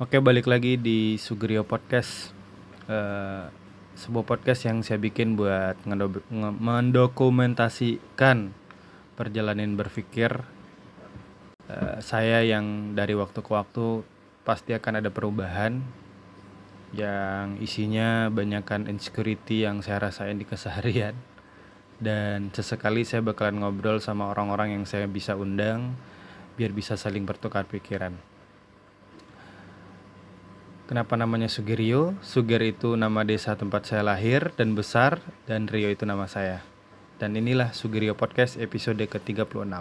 Oke, balik lagi di Sugrio Podcast. Eh, sebuah podcast yang saya bikin buat mendokumentasikan perjalanan berpikir eh, saya yang dari waktu ke waktu pasti akan ada perubahan yang isinya banyakkan insecurity yang saya rasain di keseharian dan sesekali saya bakalan ngobrol sama orang-orang yang saya bisa undang biar bisa saling bertukar pikiran. Kenapa namanya Sugirio? Sugir itu nama desa tempat saya lahir dan besar dan Rio itu nama saya. Dan inilah Sugirio Podcast episode ke-36.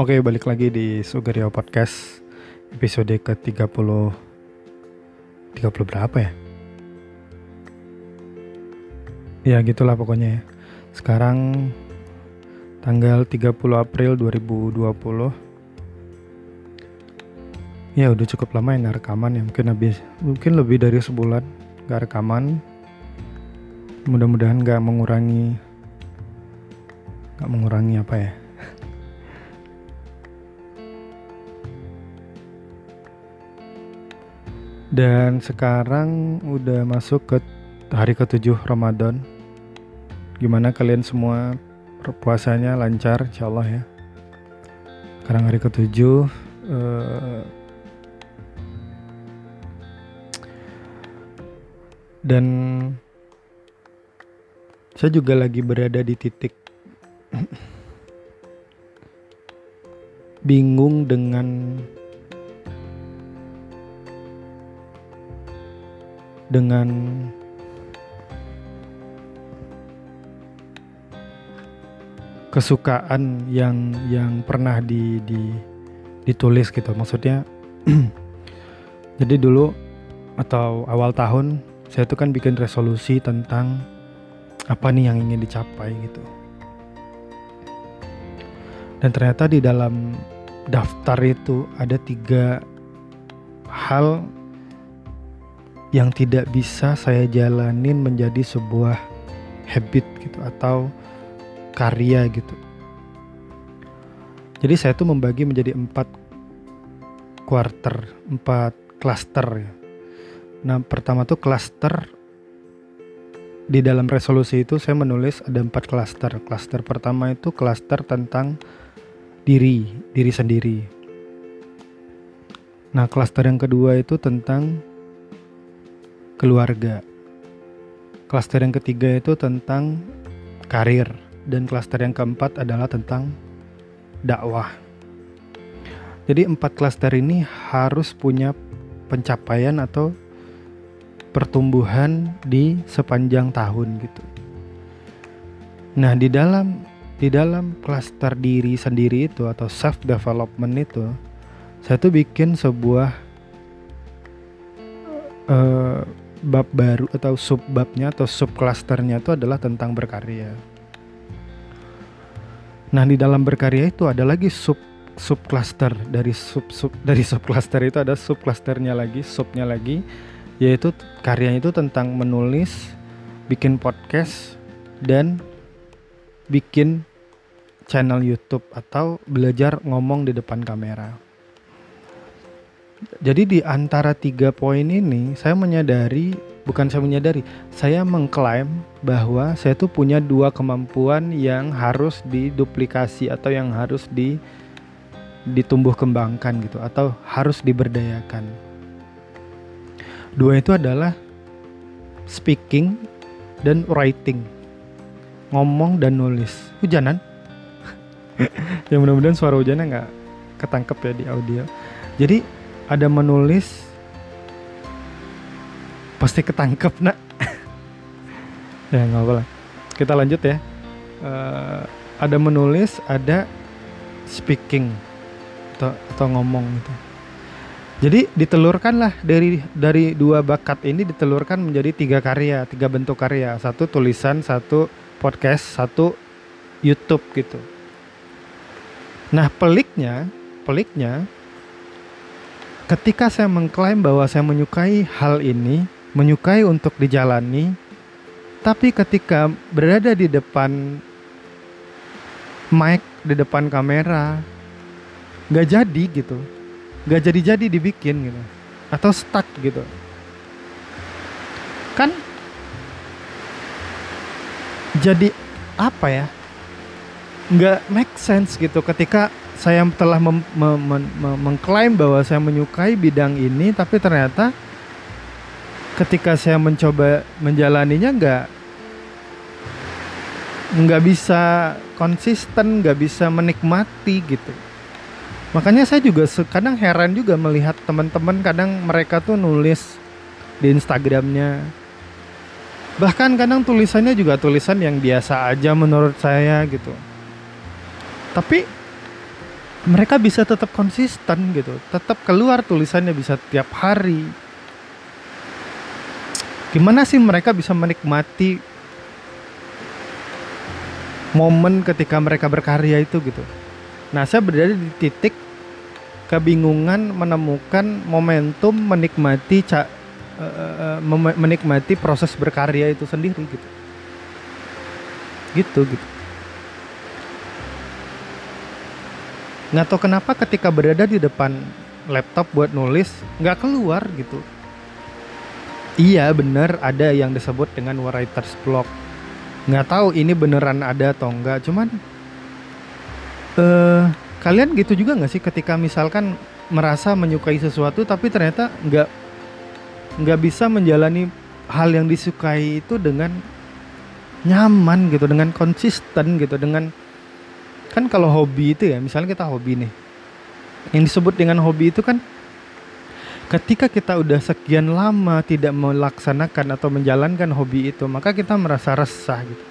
Oke, balik lagi di Sugirio Podcast episode ke-30 30 berapa ya? Ya gitulah pokoknya ya. Sekarang tanggal 30 April 2020 ya udah cukup lama ya nggak rekaman ya. Mungkin habis mungkin lebih dari sebulan nggak rekaman. Mudah-mudahan nggak mengurangi nggak mengurangi apa ya? Dan sekarang udah masuk ke hari ketujuh Ramadan. Gimana kalian semua puasanya lancar insya Allah ya. Sekarang hari ketujuh eh, dan saya juga lagi berada di titik bingung dengan dengan kesukaan yang yang pernah di, di ditulis gitu. Maksudnya jadi dulu atau awal tahun saya tuh kan bikin resolusi tentang apa nih yang ingin dicapai gitu. Dan ternyata di dalam daftar itu ada tiga hal yang tidak bisa saya jalanin menjadi sebuah habit gitu atau karya gitu. Jadi saya tuh membagi menjadi empat quarter, empat cluster ya. Nah pertama tuh cluster di dalam resolusi itu saya menulis ada empat cluster. Cluster pertama itu cluster tentang diri, diri sendiri. Nah cluster yang kedua itu tentang keluarga. Cluster yang ketiga itu tentang karir dan klaster yang keempat adalah tentang dakwah. Jadi empat klaster ini harus punya pencapaian atau pertumbuhan di sepanjang tahun gitu. Nah, di dalam di dalam klaster diri sendiri itu atau self development itu saya tuh bikin sebuah uh, bab baru atau sub babnya atau sub klasternya itu adalah tentang berkarya. Nah, di dalam berkarya itu ada lagi sub sub cluster dari sub sub dari sub cluster itu ada sub clusternya lagi, subnya lagi yaitu karyanya itu tentang menulis, bikin podcast dan bikin channel YouTube atau belajar ngomong di depan kamera. Jadi di antara tiga poin ini saya menyadari bukan saya menyadari, saya mengklaim bahwa saya tuh punya dua kemampuan yang harus diduplikasi atau yang harus di ditumbuh kembangkan gitu atau harus diberdayakan. Dua itu adalah speaking dan writing. Ngomong dan nulis. Hujanan? ya mudah-mudahan suara hujannya nggak ketangkep ya di audio. Jadi ada menulis pasti ketangkep nak. Ya nggak apa kita lanjut ya. Uh, ada menulis ada speaking atau atau ngomong gitu. Jadi ditelurkan lah dari dari dua bakat ini ditelurkan menjadi tiga karya tiga bentuk karya. Satu tulisan satu podcast satu YouTube gitu. Nah peliknya peliknya ketika saya mengklaim bahwa saya menyukai hal ini, menyukai untuk dijalani, tapi ketika berada di depan mic di depan kamera nggak jadi gitu. Nggak jadi-jadi dibikin gitu. Atau stuck gitu. Kan jadi apa ya? Nggak make sense gitu ketika saya telah mengklaim bahwa saya menyukai bidang ini tapi ternyata ketika saya mencoba menjalaninya nggak nggak bisa konsisten nggak bisa menikmati gitu. Makanya saya juga kadang heran juga melihat teman-teman kadang mereka tuh nulis di Instagramnya. Bahkan kadang tulisannya juga tulisan yang biasa aja menurut saya gitu. Tapi mereka bisa tetap konsisten gitu tetap keluar tulisannya bisa tiap hari gimana sih mereka bisa menikmati momen ketika mereka berkarya itu gitu? Nah saya berada di titik kebingungan menemukan momentum menikmati ca, uh, menikmati proses berkarya itu sendiri gitu. Gitu gitu. Nggak tahu kenapa ketika berada di depan laptop buat nulis nggak keluar gitu iya bener. Ada yang disebut dengan writer's block. Nggak tahu ini beneran ada atau enggak cuman eh kalian gitu juga nggak sih ketika misalkan merasa menyukai sesuatu tapi ternyata nggak nggak bisa menjalani hal yang disukai itu dengan nyaman gitu dengan konsisten gitu dengan kan kalau hobi itu ya misalnya kita hobi nih. Yang disebut dengan hobi itu kan ketika kita udah sekian lama tidak melaksanakan atau menjalankan hobi itu maka kita merasa resah gitu.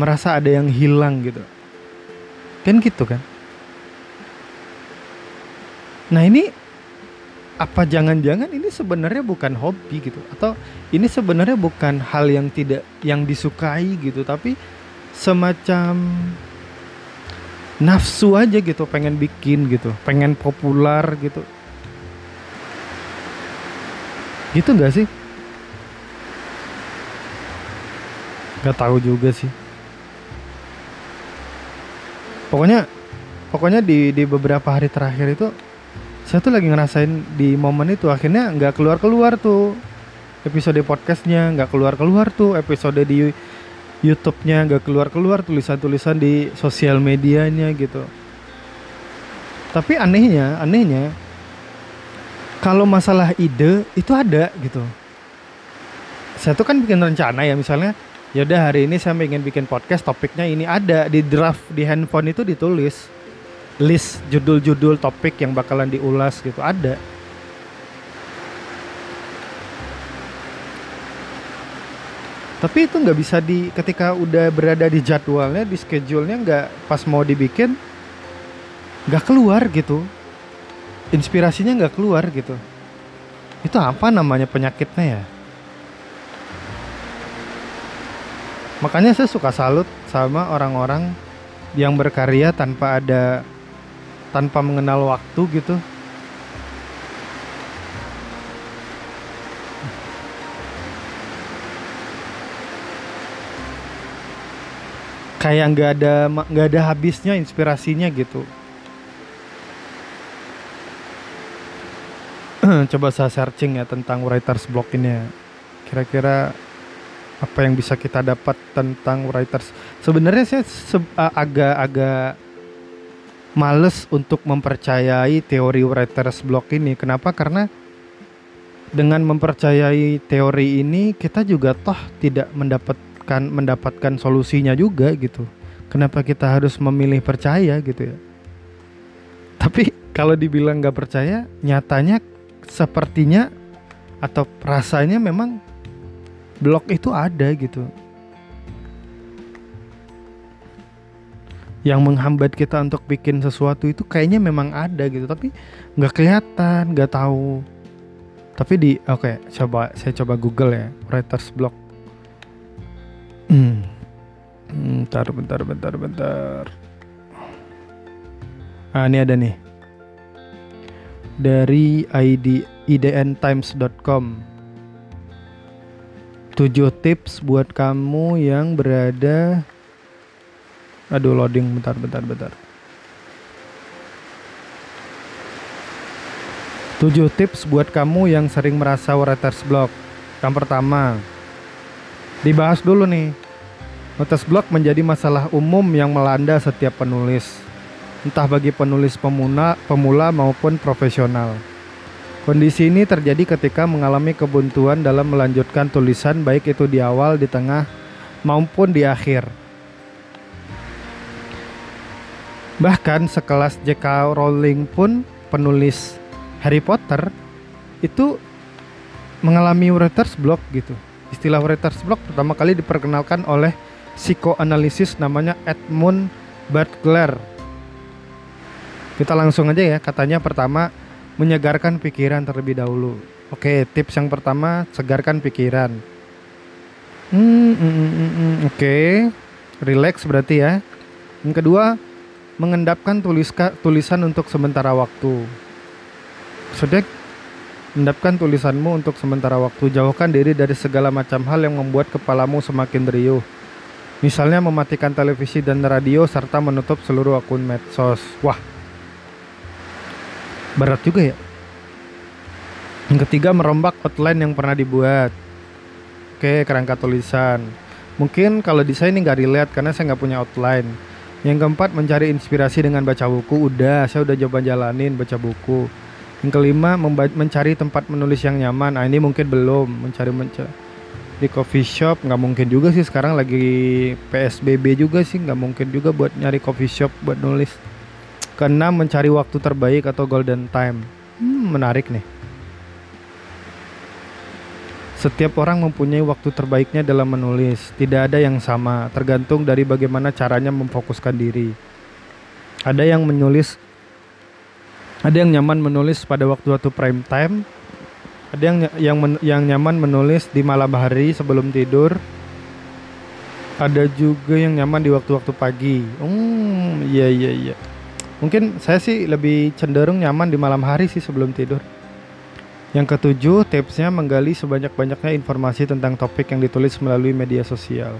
Merasa ada yang hilang gitu. Kan gitu kan? Nah ini apa jangan-jangan ini sebenarnya bukan hobi gitu? Atau ini sebenarnya bukan hal yang tidak yang disukai gitu tapi semacam nafsu aja gitu pengen bikin gitu pengen populer gitu gitu nggak sih nggak tahu juga sih pokoknya pokoknya di di beberapa hari terakhir itu saya tuh lagi ngerasain di momen itu akhirnya nggak keluar keluar tuh episode podcastnya nggak keluar keluar tuh episode di YouTube-nya nggak keluar-keluar tulisan-tulisan di sosial medianya gitu. Tapi anehnya, anehnya kalau masalah ide itu ada gitu. Saya tuh kan bikin rencana ya misalnya, ya udah hari ini saya ingin bikin podcast topiknya ini ada di draft di handphone itu ditulis list judul-judul topik yang bakalan diulas gitu ada. tapi itu nggak bisa di ketika udah berada di jadwalnya di schedule-nya nggak pas mau dibikin nggak keluar gitu inspirasinya nggak keluar gitu. Itu apa namanya penyakitnya ya? Makanya saya suka salut sama orang-orang yang berkarya tanpa ada tanpa mengenal waktu gitu. Kayak nggak ada nggak ada habisnya inspirasinya gitu coba saya searching ya tentang writers block ini ya kira-kira apa yang bisa kita dapat tentang writers sebenarnya saya agak-agak males untuk mempercayai teori writers block ini kenapa karena dengan mempercayai teori ini kita juga toh tidak mendapat mendapatkan mendapatkan solusinya juga gitu. Kenapa kita harus memilih percaya gitu ya? Tapi kalau dibilang nggak percaya, nyatanya sepertinya atau rasanya memang blok itu ada gitu. Yang menghambat kita untuk bikin sesuatu itu kayaknya memang ada gitu, tapi nggak kelihatan, nggak tahu. Tapi di oke, okay, coba saya coba Google ya, writers block Hmm. Bentar, bentar, bentar, bentar. Ah, ini ada nih. Dari ID idntimes.com. 7 tips buat kamu yang berada aduh loading bentar bentar bentar. 7 tips buat kamu yang sering merasa writer's block. Yang pertama dibahas dulu nih. Writer's block menjadi masalah umum yang melanda setiap penulis entah bagi penulis pemula, pemula maupun profesional Kondisi ini terjadi ketika mengalami kebuntuan dalam melanjutkan tulisan baik itu di awal, di tengah, maupun di akhir. Bahkan sekelas J.K. Rowling pun penulis Harry Potter itu mengalami writer's block gitu. Istilah writer's block pertama kali diperkenalkan oleh psikoanalisis namanya Edmund Butler. Kita langsung aja ya, katanya pertama menyegarkan pikiran terlebih dahulu. Oke, tips yang pertama segarkan pikiran. Hmm, mm, mm, mm, mm. oke, relax berarti ya. Yang kedua, mengendapkan tuliska, tulisan untuk sementara waktu. Sudah endapkan tulisanmu untuk sementara waktu. Jauhkan diri dari segala macam hal yang membuat kepalamu semakin riuh. Misalnya mematikan televisi dan radio serta menutup seluruh akun medsos. Wah, berat juga ya? Yang ketiga merombak outline yang pernah dibuat. Oke kerangka tulisan. Mungkin kalau di ini nggak relate karena saya nggak punya outline. Yang keempat mencari inspirasi dengan baca buku. Udah saya udah coba jalanin baca buku. Yang kelima mencari tempat menulis yang nyaman. Nah ini mungkin belum. Mencari mencari di coffee shop nggak mungkin juga sih. Sekarang lagi PSBB juga sih. Nggak mungkin juga buat nyari coffee shop buat nulis Keenam, mencari waktu terbaik atau golden time. Hmm, menarik nih. Setiap orang mempunyai waktu terbaiknya dalam menulis. Tidak ada yang sama, tergantung dari bagaimana caranya memfokuskan diri. Ada yang menulis ada yang nyaman menulis pada waktu-waktu prime time. Ada yang yang men, yang nyaman menulis di malam hari sebelum tidur. Ada juga yang nyaman di waktu-waktu pagi. Hmm, iya iya iya. Mungkin saya sih lebih cenderung nyaman di malam hari sih sebelum tidur. Yang ketujuh, tipsnya menggali sebanyak-banyaknya informasi tentang topik yang ditulis melalui media sosial.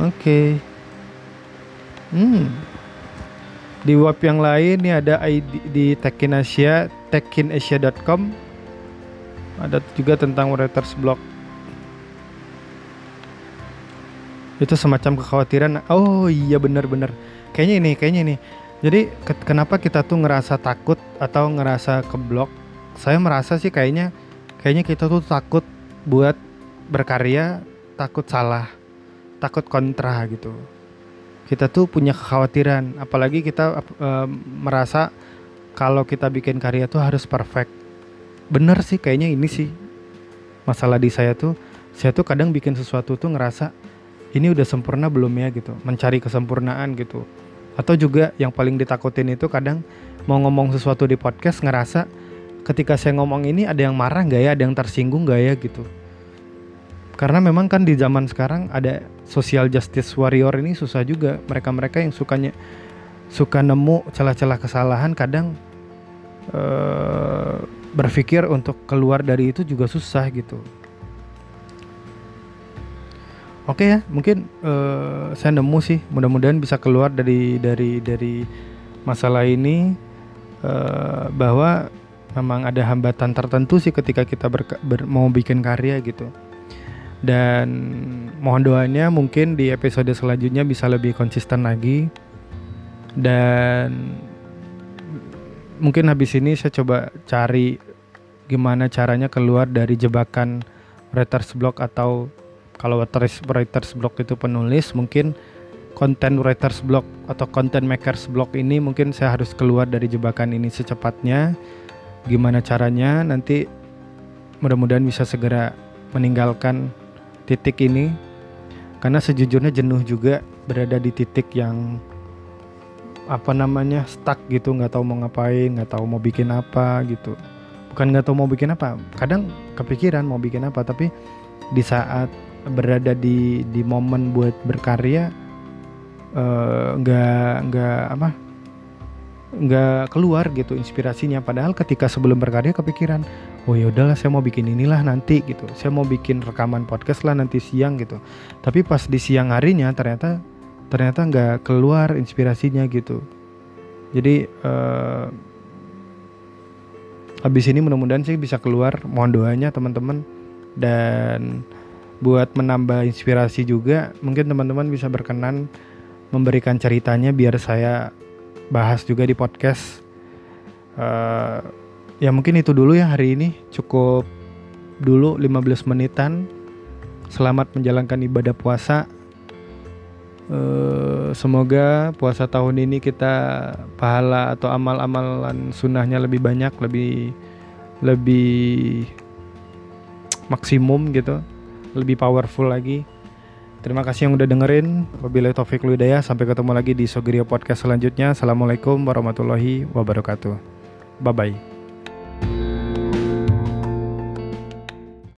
Oke. Okay. Hmm. Di web yang lain nih ada ID di Tekinasia, tekinasia.com. Ada juga tentang writers block. Itu semacam kekhawatiran. Oh iya benar-benar. Kayaknya ini, kayaknya ini jadi ke kenapa kita tuh ngerasa takut atau ngerasa keblok? Saya merasa sih kayaknya kayaknya kita tuh takut buat berkarya, takut salah, takut kontra gitu. Kita tuh punya kekhawatiran, apalagi kita e, merasa kalau kita bikin karya tuh harus perfect. Bener sih kayaknya ini sih masalah di saya tuh. Saya tuh kadang bikin sesuatu tuh ngerasa ini udah sempurna belum ya gitu, mencari kesempurnaan gitu atau juga yang paling ditakutin itu kadang mau ngomong sesuatu di podcast ngerasa ketika saya ngomong ini ada yang marah nggak ya? Ada yang tersinggung nggak ya? Gitu. Karena memang kan di zaman sekarang ada social justice warrior ini susah juga. Mereka-mereka yang sukanya suka nemu celah-celah kesalahan kadang uh, berpikir untuk keluar dari itu juga susah gitu Oke ya, mungkin uh, saya nemu sih. Mudah-mudahan bisa keluar dari dari dari masalah ini uh, bahwa memang ada hambatan tertentu sih ketika kita ber, ber, mau bikin karya gitu. Dan mohon doanya mungkin di episode selanjutnya bisa lebih konsisten lagi. Dan mungkin habis ini saya coba cari gimana caranya keluar dari jebakan writer's block atau kalau writers, writers block itu penulis mungkin content writers block atau content makers block ini mungkin saya harus keluar dari jebakan ini secepatnya. Gimana caranya? Nanti mudah-mudahan bisa segera meninggalkan titik ini. Karena sejujurnya jenuh juga berada di titik yang apa namanya stuck gitu nggak tahu mau ngapain nggak tahu mau bikin apa gitu. Bukan nggak tahu mau bikin apa kadang kepikiran mau bikin apa tapi di saat berada di di momen buat berkarya eh, nggak uh, nggak apa nggak keluar gitu inspirasinya. Padahal ketika sebelum berkarya kepikiran oh ya udahlah saya mau bikin inilah nanti gitu. Saya mau bikin rekaman podcast lah nanti siang gitu. Tapi pas di siang harinya ternyata ternyata nggak keluar inspirasinya gitu. Jadi uh, habis ini mudah-mudahan sih bisa keluar. Mohon doanya teman-teman. Dan buat menambah inspirasi juga mungkin teman-teman bisa berkenan memberikan ceritanya biar saya bahas juga di podcast. Uh, ya mungkin itu dulu ya hari ini. Cukup dulu 15 menitan. Selamat menjalankan ibadah puasa. Uh, semoga puasa tahun ini kita pahala atau amal-amalan sunnahnya lebih banyak lebih lebih maksimum gitu lebih powerful lagi Terima kasih yang udah dengerin. Wabillahi taufik hidayah. Sampai ketemu lagi di Sogrio Podcast selanjutnya. Assalamualaikum warahmatullahi wabarakatuh. Bye bye.